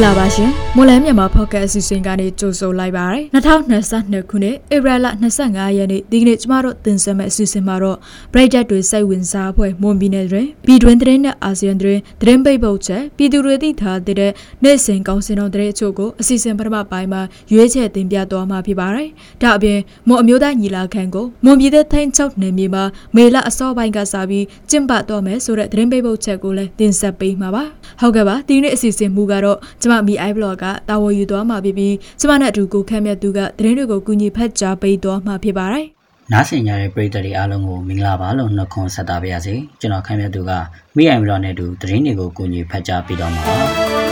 ္ဂလာပါရှင်မွန်လန်းမြန်မာဖော့ကတ်အစီအစဉ်ကနေကြိုဆိုလိုက်ပါရစေ2022ခုနှစ်ဧပြီလ25ရက်နေ့ဒီကနေ့ကျမတို့တင်ဆက်မယ့်အစီအစဉ်မှာတော့ Brighter တွေစိတ်ဝင်စားအဖွဲ့မွန်ပြည်နယ်တွင်ပြည်တွင်းသတင်းနဲ့အာဆီယံတွင်သတင်းပိတ်ပုတ်ချက်ပြည်သူတွေသိထားတဲ့နေ့စဉ်ကောင်းစင်တော်သတင်းအချို့ကိုအစီအစဉ်ပထမပိုင်းမှာရွေးချယ်တင်ပြသွားမှာဖြစ်ပါတယ်ဒါအပြင်မွန်အမျိုးသားညီလာခံကိုမွန်ပြည်သက်ထိုင်းချုပ်နယ်မြေမှာမေလအစောပိုင်းကစပြီးကျင်းပတော့မယ်ဆိုတဲ့သတင်းပိတ်ပုတ်ချက်ကိုလည်းတင်ဆက်ပေးမှာပါဟုတ်ကဲ့ပါဒီနေ့အစီအစဉ်မူကတော့ကျမ MI blog ကတာဝန်ယူသွားမှာဖြစ်ပြီးကျမနဲ့အတူကိုခန့်မြတ်သူကသတင်းတွေကိုကူညီဖတ်ကြားပေးသွားမှာဖြစ်ပါတယ်။နားဆင်ကြတဲ့ပရိသတ်တွေအားလုံးကိုမင်္ဂလာပါလို့နှုတ်ခွန်းဆက်တာပါရစေ။ကျွန်တော်ခန့်မြတ်သူက MI blog နဲ့အတူသတင်းတွေကိုကူညီဖတ်ကြားပေးတော့မှာပါ။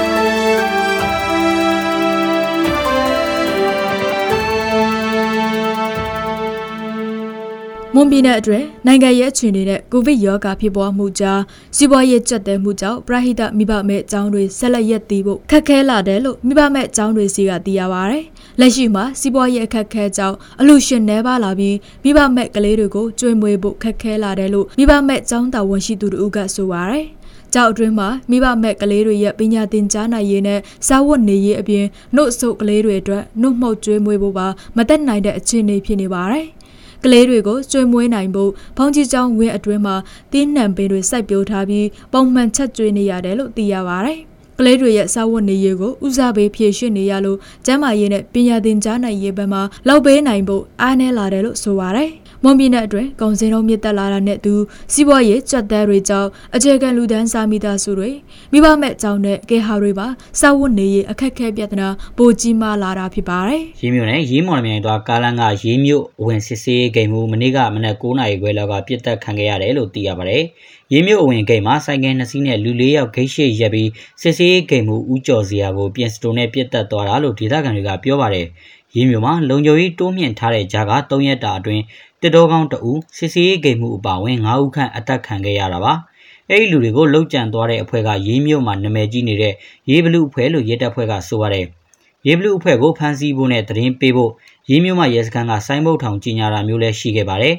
မွန်ပြည်နယ်အတွင်းနိုင်ငံရဲ့အခြေအနေနဲ့ကိုဗစ်ရောဂါဖြစ်ပွားမှုကြောင့်စီးပွားရေးကျပ်တဲ့မှုကြောင့်ပရဟိတမိဘမဲ့အကြောင်းတွေဆက်လက်ရက်တည်ဖို့ခက်ခဲလာတယ်လို့မိဘမဲ့အကြောင်းတွေစီကသိရပါဗျ။လက်ရှိမှာစီးပွားရေးအခက်ခဲကြောင့်အလူရှင်နှဲပါလာပြီးမိဘမဲ့ကလေးတွေကိုကြွေးမွေးဖို့ခက်ခဲလာတယ်လို့မိဘမဲ့အကြောင်းတာဝန်ရှိသူတို့ကဆိုပါဗျ။ကြောက်အတွင်းမှာမိဘမဲ့ကလေးတွေရဲ့ပညာသင်ကြားနိုင်ရေးနဲ့စာဝတ်နေရေးအပြင်နှုတ်ဆုပ်ကလေးတွေအတွက်နှုတ်မှုတ်ကျွေးမွေးဖို့ပါမတက်နိုင်တဲ့အခြေအနေဖြစ်နေပါတယ်။ ကလေးတွေကိုကျွေးမွေးနိုင်ဖို့ဘုံကြီးကျောင်းဝင်းအတွင်းမှာတင်းနှံပင်တွေစိုက်ပျိုးထားပြီးပုံမှန်ချက်ကျွေးနေရတယ်လို့သိရပါတယ်။ကလေးတွေရဲ့စာဝတ်နေရေးကိုဦးစားပေးဖြည့်ရှင်းနေရလို့ကျန်းမာရေးနဲ့ပညာသင်ကြားနိုင်ရေးဘက်မှာလောက်ပေးနိုင်ဖို့အားနည်းလာတယ်လို့ဆိုပါတယ်။ မွန်ပြည်နယ်အတွင်းကုန်စည်နှုန်းမြင့်တက်လာတာနဲ့သူစီးပွားရေးကြက်တဲတွေကြောင့်အခြေခံလူဒန်းစားမိသားစုတွေမိဘမဲ့အကြောင်းနဲ့ကေဟာတွေပါစာဝတ်နေရေးအခက်ခဲပြဿနာပိုကြီးမားလာတာဖြစ်ပါတယ်။ရေးမြို့နဲ့ရေးမော်လမြိုင်သွားကားလန်းကရေးမြို့အဝင်စစ်စေးဂိမ်းမှုမနေ့ကမနက်9:00နာရီခွဲလောက်ကပြစ်တက်ခံခဲ့ရတယ်လို့သိရပါတယ်။ ရေးမြို့အဝင်ဂိမ်းမှာဆိုင်ကယ်နှစ်စီးနဲ့လူ၄ယောက်ဂိတ်ရှိရက်ပြီးစစ်စေးဂိမ်းမှုဦးကျော်စရာကိုပြင်စတိုနဲ့ပြစ်တက်သွားတာလို့ဒေသခံတွေကပြောပါတယ်။ရင်းမြို့မှာလုံခြုံရေးတိုးမြင့်ထားတဲ့ကြားက3ရက်တာအတွင်းတစ်တော်ကောင်းတအူစစ်စေးဂိမ်မှုအပါဝင်9ဦးခန့်အသက်ခံခဲ့ရတာပါအဲ့ဒီလူတွေကိုလှုပ်ကြံသွားတဲ့အဖွဲ့ကရေးမြို့မှာနာမည်ကြီးနေတဲ့ရေးဘလူအဖွဲ့လို့ရဲတပ်ဖွဲ့ကဆိုပါတယ်ရေးဘလူအဖွဲ့ကိုဖမ်းဆီးဖို့နဲ့သတင်းပေးဖို့ရေးမြို့မှာရဲစခန်းကစိုင်းမုတ်ထောင်ကြီးညာတာမျိုးလည်းရှိခဲ့ပါတယ်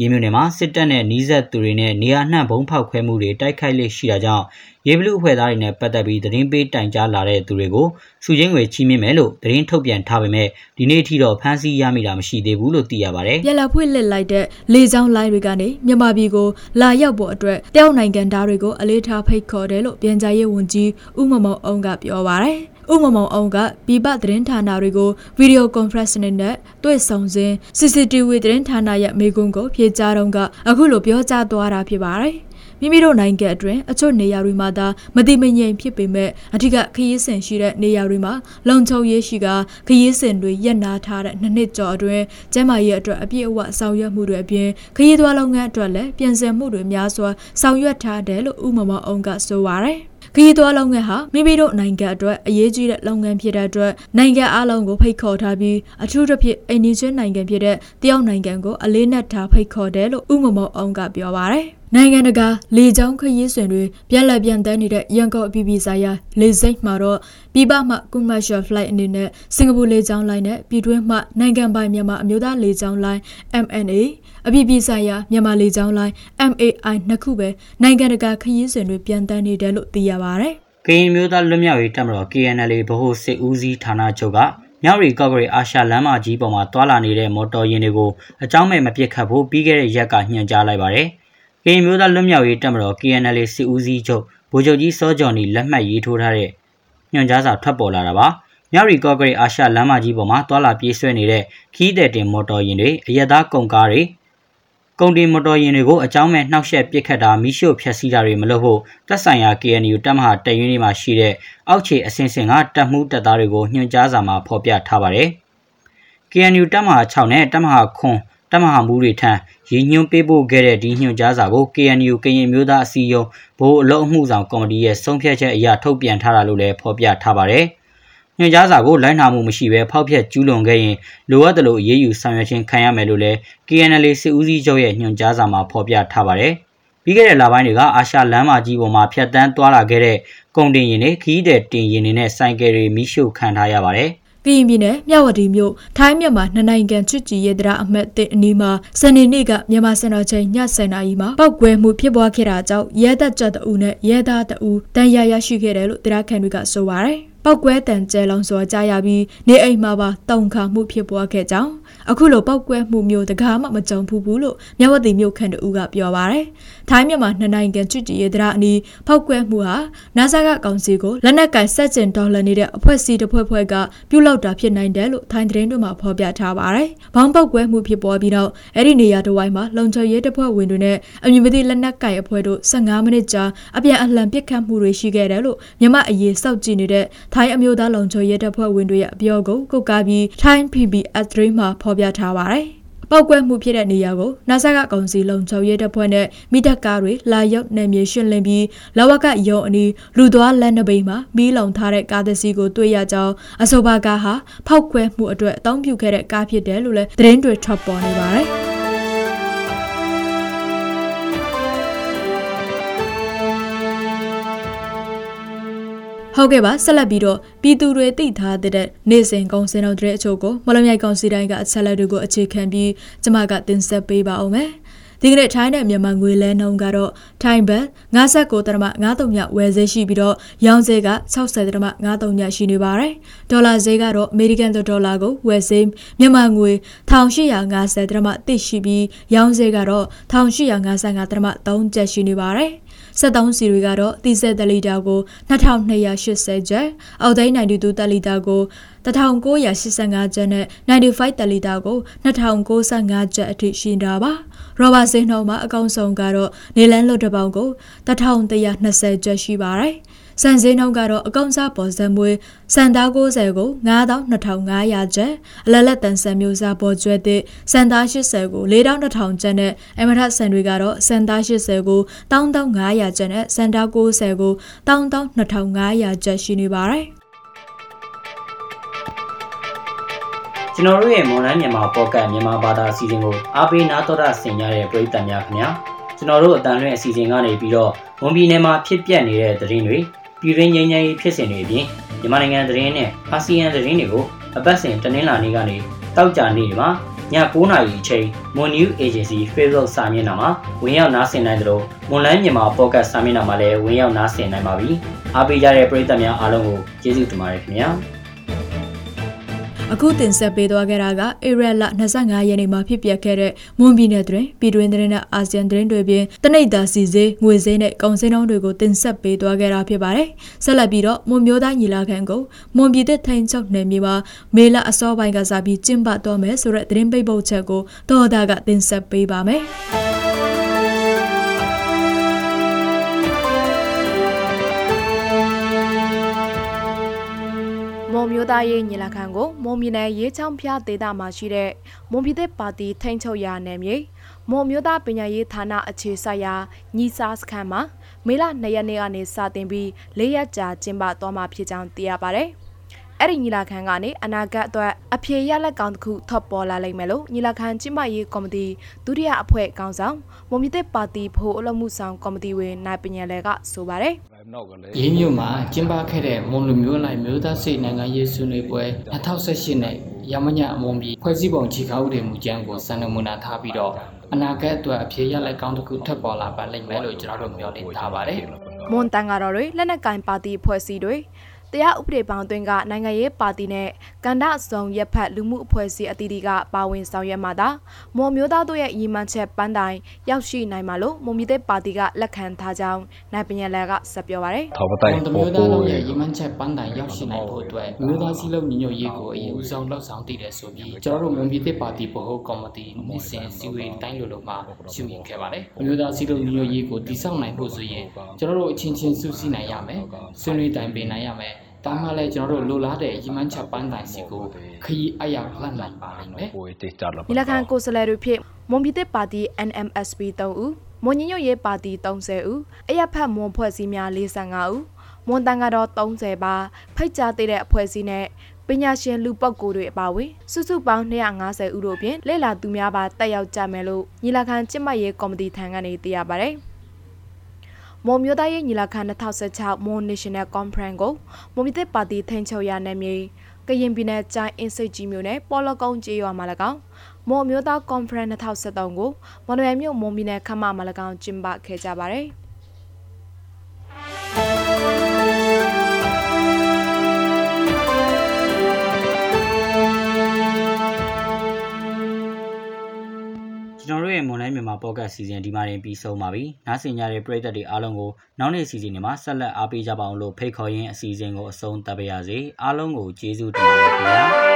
ရေးမြို့နယ်မှာစစ်တပ်နဲ့နှီးဆက်သူတွေနဲ့နေရာနှံ့ဘုံဖောက်ခွဲမှုတွေတိုက်ခိုက်လေရှိတာကြောင့်ရေဘလူအဖွဲ့သားတွေနဲ့ပတ်သက်ပြီးသတင်းပေးတိုင်ကြားလာတဲ့သူတွေကိုစုချင်းငွေချီးမြှင့်မယ်လို့သတင်းထုတ်ပြန်ထားပေမဲ့ဒီနေ့ထိတော့ဖမ်းဆီးရမိတာမရှိသေးဘူးလို့သိရပါတယ်။ပြလာဖွင့်လက်လိုက်တဲ့လေကြောင်းလိုင်းတွေကနေမြန်မာပြည်ကိုလာရောက်ဖို့အတွက်တယောက်နိုင်ငံသားတွေကိုအလေးထားဖိတ်ခေါ်တယ်လို့ပြန်ကြားရေးဝန်ကြီးဦးမမောင်အောင်ကပြောပါတယ်။ ဥမမောင်အောင်ကပြည်ပသတင်းဌာနတွေကိုဗီဒီယိုကွန်ဖရင့်နဲ့တွေ့ဆုံစဉ် CCTV သတင်းဌာနရဲ့မေကွန်းကိုဖြေကြားတော့ကအခုလိုပြောကြားသွားတာဖြစ်ပါတယ်။မိမိတို့နိုင်ငံအတွင်းအချို့နေရာတွေမှာသာမတိမငြိမ်ဖြစ်ပေမဲ့အထူးခရီးစဉ်ရှိတဲ့နေရာတွေမှာလုံခြုံရေးရှိကခရီးစဉ်တွေရပ်နားထားတဲ့နှစ်နှစ်ကျော်အတွင်းကျန်းမာရေးအတွက်အပြည့်အဝဆောင်ရွက်မှုတွေအပြင်ခရီးသွားလုပ်ငန်းအတွက်လည်းပြင်ဆင်မှုတွေများစွာဆောင်ရွက်ထားတယ်လို့ဥမမောင်အောင်ကဆိုပါတယ် ခရီးသွားလုပ်ငန်းဟာမိမိတို့နိုင်ငံအတွက်အရေးကြီးတဲ့လုပ်ငန်းဖြစ်တဲ့အတွက်နိုင်ငံအလုံးကိုဖိတ်ခေါ်ထားပြီးအထူးသဖြင့်အိန္ဒိယနိုင်ငံဖြစ်တဲ့တရုတ်နိုင်ငံကိုအလေးနက်ထားဖိတ်ခေါ်တယ်လို့ဥမမောင်အောင်ကပြောပါတယ် နိုင်ငံတကာလေကြောင်းခရီးစဉ်တွေပြက်လက်ပြန်တန်းနေတဲ့ရန်ကုန်အပြည်ပြည်ဆိုင်ရာလေဆိပ်မှာတော့ပြည်ပမှ commercial flight အနေနဲ့စင်ကာပူလေကြောင်းလိုင်းနဲ့ပြည်တွင်းမှနိုင်ငံပိုင်မြန်မာအမျိုးသားလေကြောင်းလိုင်း MNA အပြည်ပြည်ဆိုင်ရာမြန်မာလေကြောင်းလိုင်း MAI နှစ်ခုပဲနိုင်ငံတကာခရီးစဉ်တွေပြန်တန်းနေတယ်လို့သိရပါဗျ။ကရင်မျိုးသားလွတ်မြောက်ရေးတပ်မတော် KNL ဗဟိုစစ်ဦးစီးဌာနချုပ်ကမြောက်ရီကော့ဂရိတ်အာရှလမ်းမကြီးပေါ်မှာတွာလာနေတဲ့မော်တော်ယာဉ်တွေကိုအကြောင်းမဲ့မပစ်ခတ်ဖို့ပြီးခဲ့တဲ့ရက်ကညွှန်ကြားလိုက်ပါတယ်။ ကရင်မျိုးသားလွတ်မြောက်ရေးတပ်မတော် KNL စစ်ဦးစီးချုပ်ဗိုလ်ချုပ်ကြီးစောကျော်နီလက်မှတ်ရေးထိုးထားတဲ့ညွှန်ကြားစာထွက်ပေါ်လာတာပါမြရီကော့ဂရိတ်အာရှလမ်းမကြီးပေါ်မှာတွာလာပြေးဆွဲနေတဲ့ခီးတဲ့တင်မော်တော်ယာဉ်တွေအရက်သားကုန်ကားတွေကုန်တင်မော်တော်ယာဉ်တွေကိုအကြောင်းမဲ့နှောက်ယှက်ပစ်ခတ်တာမိရှို့ဖျက်ဆီးတာတွေမလုပ်ဖို့တပ်ဆိုင်ရာ KNU တပ်မဟာတရင်တွေမှာရှိတဲ့အောက်ခြေအဆင့်ဆင့်ကတပ်မှုတပ်သားတွေကိုညွှန်ကြားစာမှာဖော်ပြထားပါတယ်။ KNU တပ်မဟာ6နဲ့တပ်မဟာခွန် တပ်မဟာမူတွေထံရည်ညွှန်းပေးပို့ခဲ့တဲ့ဒီညွှန်ကြားစာကို KNU ကရင်မျိုးသားအစည်းအရုံးဘိုးအလုံးအမှုဆောင်ကော်မတီရဲ့ဆုံးဖြတ်ချက်အရထုတ်ပြန်ထားတာလို့လည်းဖော်ပြထားပါတယ်။ညွှန်ကြားစာကိုလိုက်နာမှုမရှိဘဲဖောက်ဖျက်ကျူးလွန်ခဲ့ရင်လိုအပ်သလိုအရေးယူဆောင်ရွက်ခြင်းခံရမယ်လို့လည်း KNL စစ်ဦးစီးချုပ်ရဲ့ညွှန်ကြားစာမှာဖော်ပြထားပါတယ်။ပြီးခဲ့တဲ့လပိုင်းတွေကအာရှလမ်းမကြီးပေါ်မှာဖျက်ဆီးသွားလာခဲ့တဲ့ကုန်တင်ယာဉ်တွေခီးတဲ့တင်ယာဉ်တွေနဲ့ဆိုင်ကယ်တွေမိရှို့ခံထားရပါတယ်။ ကရင်ပြည်နယ်မြဝတီမြို့ထိုင်းမြန်မာနှစ်နိုင်ငံချစ်ကြည်ရေးတရားအမှတ်အနီးမှာစနေနေ့ကမြန်မာစံတော်ချိန်ည7:00နာရီမှာပောက်ကွဲမှုဖြစ်ပွားခဲ့တာကြောင့်ရဲတပ်ကြပ်တအူနဲ့ရဲသားတအူတန်ရာရရှိခဲ့တယ်လို့တရားခံတွေကဆိုပါတယ်။ပပောက်ကွဲတံကျဲလောင်စွာကြားရပြီးနေအိမ်မှာပါတုံခါမှုဖြစ်ပွားခဲ့ကြောင်းအခုလိုပောက်ကွဲမှုမျိုးတကားမှမကြုံဘူးဘူးလို့မြဝတီမြို့ခန့်တူကပြောပါရယ် ထိုင်းမြန်မာနှစ်နိုင်ငံချစ်ကြည်ရေးတရားအနီးဖောက်ကွဲမှုဟာနာဆာကကောင်စီကိုလက်နက်ကင်ဆက်ကျင်ဒေါ်လာနေတဲ့အဖွဲ့အစည်းတစ်ဖွဲ့ဖွဲ့ကပြုလုပ်တာဖြစ်နိုင်တယ်လို့ထိုင်းသတင်းတွေမှာဖော်ပြထားပါရယ်ဘောင်းပောက်ကွဲမှုဖြစ်ပေါ်ပြီးတော့အဲ့ဒီနေရာတစ်ဝိုင်းမှာလုံခြုံရေးတပ်ဖွဲ့ဝင်တွေနဲ့အမည်မသိလက်နက်ကင်အဖွဲ့တို့15မိနစ်ကြာအပြန်အလှန်ပစ်ခတ်မှုတွေရှိခဲ့တယ်လို့မြမအရေးစောက်ကြည့်နေတဲ့ထိုင်းအမျိုးသားလုံခြုံရေးတပ်ဖွဲ့ဝင်တွေရဲ့အပြောကိုကုတ်ကားပြီးထိုင်း PBS 3မှာဖော်ပြထားပါတယ်။ ပောက်ကွဲမှုဖြစ်တဲ့နေရာကိုနာဆာကကောင်စီလုံခြုံရေးတပ်ဖွဲ့နဲ့မိတပ်ကားတွေလာရောက်နယ်မြေရှင်းလင်းပြီးလဝကရုံအနီးလူသွားလက်နပိမှာမီးလုံထားတဲ့ကားတစ်စီးကိုတွေ့ရကြောင်းအဆိုပါကားဟာဖောက်ကွဲမှုအတွက်အသုံးပြုခဲ့တဲ့ကားဖြစ်တယ်လို့လည်းသတင်းတွေထွက်ပေါ်နေပါတယ်။ ဟုတ်ကဲ့ပါဆက်လက်ပြီးတော့ပြည်သူတွေသိထားတဲ့နေစဉ်ကုံစင်တော်တဲ့အချို့ကိုမလမြိုက်ကောင်စီတိုင်းကအချက်လက်တွေကိုအခြေခံပြီးကျမကတင်ဆက်ပေးပါအောင်မယ်ဒီကနေ့ထိုင်းနဲ့မြန်မာငွေလဲနှုန်းကတော့ထိုင်းဘတ်59တရမ53ညဝယ်ဈေးရှိပြီးတော့ရောင်းဈေးက60တရမ53ညရှိနေပါတယ်။ဒေါ်လာဈေးကတော့အမေရိကန်ဒေါ်လာကိုဝယ်ဈေးမြန်မာငွေ1850တရမတစ်ရှိပြီးရောင်းဈေးကတော့1855တရမ3ကျပ်ရှိနေပါတယ်။ 73စီတွေကတော့တီဆက်တလီတာကို2280ကျပ်အောက်သိန်း92တလီတာကို1985ကျပ်နဲ့95တလီတာကို2095ကျပ်အထိရှိတာပါရောဘာစင်းနှုံမှာအကောင်ဆုံးကတော့နေလန်းလွတ်တပေါင်းကို1120ကျပ်ရှိပါတယ် စံစင်းနှုန်းကတော့အကောင်စားပေါ်စံမွေးစံသား90ကို92,500ကျပ်အလလက်တန်ဆန်မျိုးစားပေါ်ကျွဲတဲ့စံသား80ကို42,000ကျပ်နဲ့အမထဆန်တွေကတော့စံသား80ကို1,500ကျပ်နဲ့စံသား90ကို1,2,500ကျပ်ရှိနေပါတယ်ကျွန်တော်တို့ရဲ့မွန်လိုင်းမြန်မာပေါ့ကတ်မြန်မာဘာသာအစီအစဉ်ကိုအားပေးနားတော်တာဆင်ကြတဲ့ပရိသတ်များခင်ဗျာကျွန်တော်တို့အတန်လွင့်အစီအစဉ်ကနေပြီးတော့ဝန်ပြည်နယ်မှာဖြစ်ပျက်နေတဲ့သတင်းတွေ ပြည်တွင်းငြိမ်းချမ်းရေးဖြစ်စဉ်တွေအပြင်မြန်မာနိုင်ငံသတင်းနဲ့အာဆီယံသတင်းတွေကိုအပတ်စဉ်တနင်္လာနေ့ကနေတောက်ကြနေ့မှာည9:00နာရီအချိန် Moon News Agency Facebook စာမျက်နှာမှာဝင်ရောက်နားဆင်နိုင်သလိုမွန်လိုင်းမြန်မာ Podcast စာမျက်နှာမှာလည်းဝင်ရောက်နားဆင်နိုင်ပါပြီ။အားပေးကြတဲ့ပရိသတ်များအားလုံးကိုကျေးဇူးတင်ပါတယ်ခင်ဗျာ။ အခုတင်ဆက်ပေးသွားခဲ့တာကဧရလ25ရက်နေ့မှာဖြစ်ပျက်ခဲ့တဲ့မွန်ပြည်နယ်တွင်ပြည်တွင်းသတင်းနဲ့အာဆီယံသတင်းတွေပြင်တနိဒာစီစေးငွေစေးနဲ့ကုန်စည်နှုန်းတွေကိုတင်ဆက်ပေးသွားခဲ့တာဖြစ်ပါတယ်။ဆက်လက်ပြီးတော့မွန်မျိုးသားညီလာခံကိုမွန်ပြည်သက်ထိုင်းချုပ်နယ်မြေမှာမေလအစောပိုင်းကစားပြီးကျင်းပတော့မယ်ဆိုတဲ့သတင်းပိတ်ပုတ်ချက်ကိုတော်တာကတင်ဆက်ပေးပါမယ်။ န်မျိုးသားရေးညီလာခံကိုမွန်ပြည်နယ်ရေးချောင်းဖျားဒေသမှာရှိတဲ့မွန်ပြည်သက်ပါတီထိန်းချုပ်ရာနယ်မြေမွန်မျိုးသားပညာရေးဌာနအခြေစိုက်ရာညီစာစခန်းမှာမေလ2ရက်နေ့ကနေစတင်ပြီး၄ရက်ကြာကျင်းပသွားမှာဖြစ်ကြောင်းသိရပါဗျ။အဲ့ဒီညီလာခံကနေအနာဂတ်အတွက်အဖြေရလက်ကောင်တစ်ခုထပ်ပေါ်လာလိမ့်မယ်လို့ညီလာခံကျင်းပရေးကော်မတီဒုတိယအဖွဲ့ခေါင်းဆောင်မွန်မြစ်ပါတီဖို့အလုပ်မှုဆောင်ကော်မတီဝင်နိုင်ပညာလဲကဆိုပါတယ် ရင်းမြို့မှာကျင်းပခဲ့တဲ့မွန်လူမျိုးလိုက်မျိုးသားစိတ်နိုင်ငံရေးဆွေးနွေးပွဲ2018နဲ့ရမညအမွန်ပြည်ဖွဲ့စည်းပုံခြေခါဥဒေမူကြမ်းကိုစံနမူနာထားပြီးတော့အနာဂတ်အတွက်အဖြေရလက်ကောင်းတစ်ခုထပ်ပေါ်လာပါလိမ့်မယ်လို့ကျွန်တော်တို့မျှော်လင့်ထားပါတယ်။မွန်တန်ကတော့တွေလက်နက်ကင်ပါတီဖွဲ့စည်းတွေ တရားဥပဒေပေါင်းသွင်းကနိုင်ငံရေးပါတီနဲ့ကန္တဆောင်ရက်ဖတ်လူမှုအဖွဲ့အစည်းအသီးသီးကပါဝင်ဆောင်ရွက်မှာသာမော်မျိုးသားတို့ရဲ့ရည်မှန်းချက်ပန်းတိုင်ရောက်ရှိနိုင်မှာလို့မွန်ပြည်သက်ပါတီကလက်ခံထားကြောင်းနိုင်ပညာလယ်ကဆက်ပြောပါရယ်ထောက်ပတိုင်မျိုးသားတို့ရဲ့ရည်မှန်းချက်ပန်းတိုင်ရောက်ရှိနိုင်ဖို့အတွက်မျိုးသားစည်းလုံးညီညွတ်ရေးကိုအရင်ဦးဆောင်လှုပ်ဆောင်တည်တယ်ဆိုပြီးကျွန်တော်တို့မွန်ပြည်သက်ပါတီဗဟိုကော်မတီနှစ်စဉ်စည်းဝေးတိုင်းလိုလိုမှာရှုမြင်ခဲ့ပါတယ်မျိုးသားစည်းလုံးညီညွတ်ရေးကိုတည်ဆောက်နိုင်ဖို့ဆိုရင်ကျွန်တော်တို့အချင်းချင်းစုစည်းနိုင်ရမယ်ဆွေးနွေးတိုင်ပင်နိုင်ရမယ် ဒါမှလည်းကျွန်တော်တို့လိုလားတဲ့ရီမန်းချက်ပန်းတိုင်စီကိုခရီးအရောက်လှမ်းနိုင်ပါလိမ့်မယ်။မိလခံကိုယ်စားလှယ်တွေဖြစ်မွန်ပြည်သက်ပါတီ NMSP 3ဦးမွန်ညညွတ်ရေးပါတီ30ဦးအရက်ဖတ်မွန်ဖွဲ့စည်းများ45ဦးမွန်တန်ကတော့30ပါဖိတ်ကြားသေးတဲ့အဖွဲ့အစည်းနဲ့ပညာရှင်လူပုဂ္ဂိုလ်တွေအပါအဝင်စုစုပေါင်း250ဦးတို့ဖြင့်လက်လာသူများပါတက်ရောက်ကြမယ်လို့ညီလာခံကျင်းပရေးကော်မတီထံကနေသိရပါဗျ။ မွန်မျိုးသားရေးညီလာခံ2016 Mon National Conference ကိုမွန်ပြည်သက်ပါတီထိန်ချုပ်ရနယ်မြေကရင်ပြည်နယ်ကျိုင်းအင်းစိတ်ကြီးမြို့နယ်ပေါ်လကုန်းကျေးရွာမှာ၎င်းမွန်မျိုးသား Conference 2013ကိုမော်နနယ်မြို့မွန်ပြည်နယ်ခမမှာ၎င်းကျင်းပခဲ့ကြပါတယ်။ ရဲ့မွန်လိုင်းမြန်မာပေါ့ကတ်စီစဉ်ဒီမှာတင်ပြီးဆုံးပါပြီ။နားဆင်ကြတဲ့ပရိသတ်တွေအားလုံးကိုနောက်နေ့စီစဉ်တွေမှာဆက်လက်အားပေးကြပါအောင်လို့ဖိတ်ခေါ်ရင်းအစီအစဉ်ကိုအဆုံးသတ်ပါရစေ။အားလုံးကိုကျေးဇူးတင်ပါတယ်ခင်ဗျာ။